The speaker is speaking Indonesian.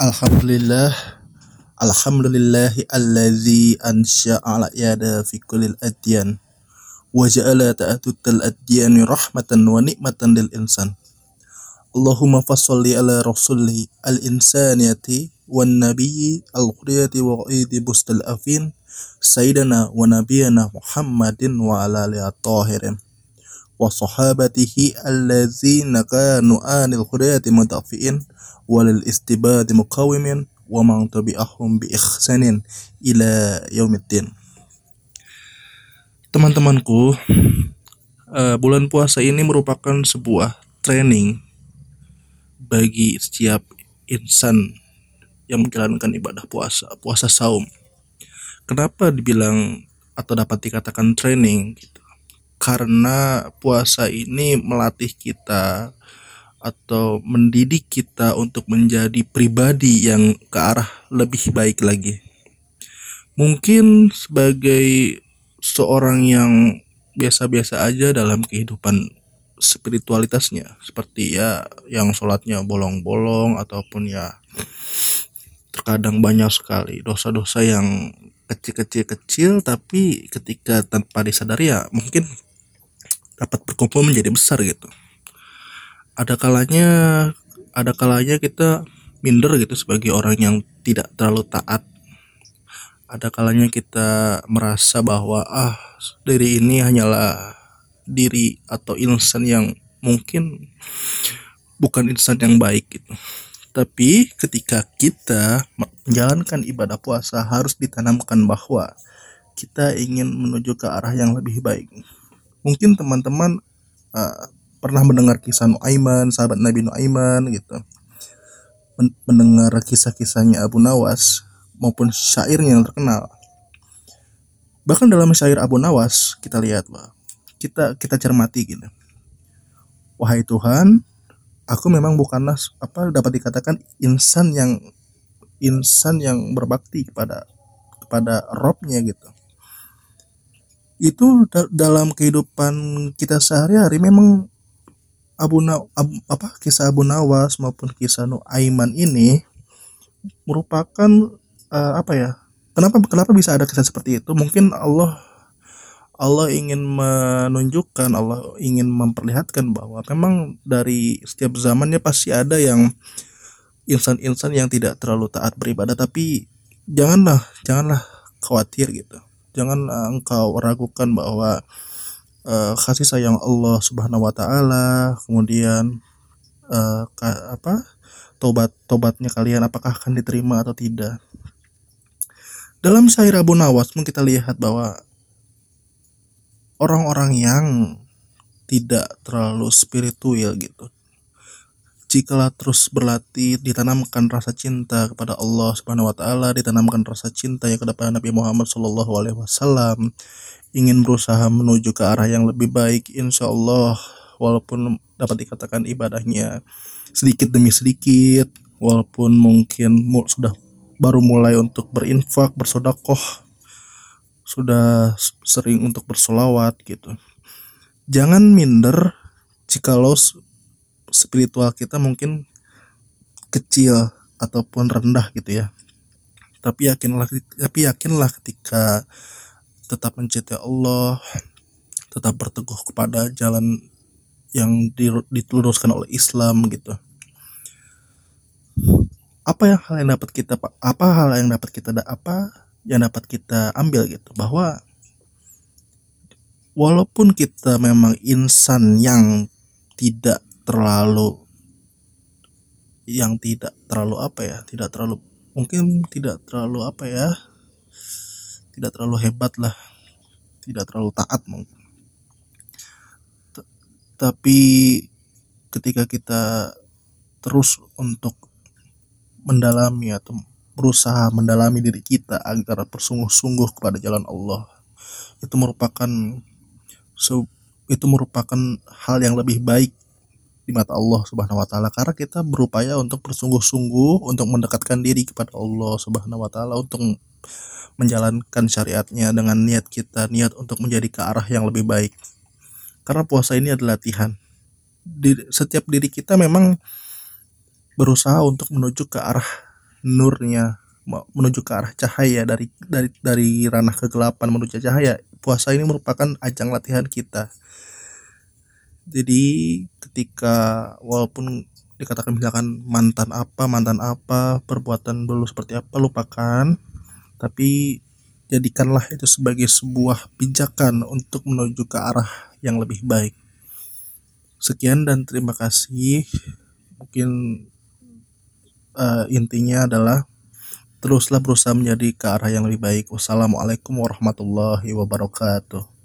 Alhamdulillah. Alhamdulillahi alladzi ansha'a al-yada fi kullil adyan wa ja'ala ta'atutal adyani rahmatan wa nikmatan lil insan. Allahumma fassalli ala rasuli al-insaniyati wan nabiyyi al-qudiyati wa qaidi bustal afin sayyidina wa nabiyana Muhammadin wa ala alihi at-tahirin anil hudayati mudafiin walil istibadi muqawimin wa man tabi'ahum bi ihsanin ila yaumiddin. Teman-temanku, uh, bulan puasa ini merupakan sebuah training bagi setiap insan yang menjalankan ibadah puasa, puasa saum. Kenapa dibilang atau dapat dikatakan training? Gitu? Karena puasa ini melatih kita atau mendidik kita untuk menjadi pribadi yang ke arah lebih baik lagi. Mungkin sebagai seorang yang biasa-biasa aja dalam kehidupan spiritualitasnya, seperti ya yang sholatnya bolong-bolong ataupun ya terkadang banyak sekali dosa-dosa yang kecil-kecil kecil tapi ketika tanpa disadari ya mungkin dapat berkumpul menjadi besar gitu. Ada kalanya ada kalanya kita minder gitu sebagai orang yang tidak terlalu taat. Ada kalanya kita merasa bahwa ah diri ini hanyalah diri atau insan yang mungkin bukan insan yang baik gitu. Tapi ketika kita menjalankan ibadah puasa harus ditanamkan bahwa kita ingin menuju ke arah yang lebih baik mungkin teman-teman uh, pernah mendengar kisah Nuaiman, sahabat Nabi Nuaiman gitu. Mendengar kisah-kisahnya Abu Nawas maupun syairnya yang terkenal. Bahkan dalam syair Abu Nawas kita lihat bahwa kita kita cermati gitu. Wahai Tuhan, aku memang bukanlah apa dapat dikatakan insan yang insan yang berbakti kepada kepada robnya gitu itu dalam kehidupan kita sehari-hari memang Abu, Na, Abu apa kisah Abu Nawas maupun kisah Nuaiman ini merupakan uh, apa ya? Kenapa kenapa bisa ada kisah seperti itu? Mungkin Allah Allah ingin menunjukkan, Allah ingin memperlihatkan bahwa memang dari setiap zamannya pasti ada yang insan-insan yang tidak terlalu taat beribadah tapi janganlah janganlah khawatir gitu. Jangan engkau ragukan bahwa uh, kasih sayang Allah Subhanahu wa taala, kemudian uh, apa? tobat tobatnya kalian apakah akan diterima atau tidak. Dalam syair Abu Nawas pun kita lihat bahwa orang-orang yang tidak terlalu spiritual gitu. Jikalau terus berlatih, ditanamkan rasa cinta kepada Allah Subhanahu wa taala, ditanamkan rasa cinta yang kepada Nabi Muhammad Shallallahu alaihi wasallam, ingin berusaha menuju ke arah yang lebih baik insya Allah walaupun dapat dikatakan ibadahnya sedikit demi sedikit walaupun mungkin sudah baru mulai untuk berinfak bersodakoh sudah sering untuk bersolawat gitu. Jangan minder jikalau spiritual kita mungkin kecil ataupun rendah gitu ya tapi yakinlah tapi yakinlah ketika tetap mencintai Allah, tetap berteguh kepada jalan yang diteluruskan oleh Islam gitu. Apa yang hal yang dapat kita apa hal yang dapat kita apa yang dapat kita ambil gitu bahwa walaupun kita memang insan yang tidak terlalu yang tidak terlalu apa ya tidak terlalu mungkin tidak terlalu apa ya tidak terlalu hebat lah tidak terlalu taat mungkin tapi ketika kita terus untuk mendalami atau berusaha mendalami diri kita agar bersungguh-sungguh kepada jalan Allah itu merupakan itu merupakan hal yang lebih baik di mata Allah Subhanahu wa taala karena kita berupaya untuk bersungguh-sungguh untuk mendekatkan diri kepada Allah Subhanahu wa taala untuk menjalankan syariatnya dengan niat kita niat untuk menjadi ke arah yang lebih baik. Karena puasa ini adalah latihan. Di, setiap diri kita memang berusaha untuk menuju ke arah nurnya menuju ke arah cahaya dari dari dari ranah kegelapan menuju cahaya. Puasa ini merupakan ajang latihan kita jadi ketika walaupun dikatakan misalkan mantan apa mantan apa perbuatan dulu seperti apa lupakan. Tapi jadikanlah itu sebagai sebuah pijakan untuk menuju ke arah yang lebih baik. Sekian dan terima kasih. Mungkin uh, intinya adalah teruslah berusaha menjadi ke arah yang lebih baik. Wassalamualaikum warahmatullahi wabarakatuh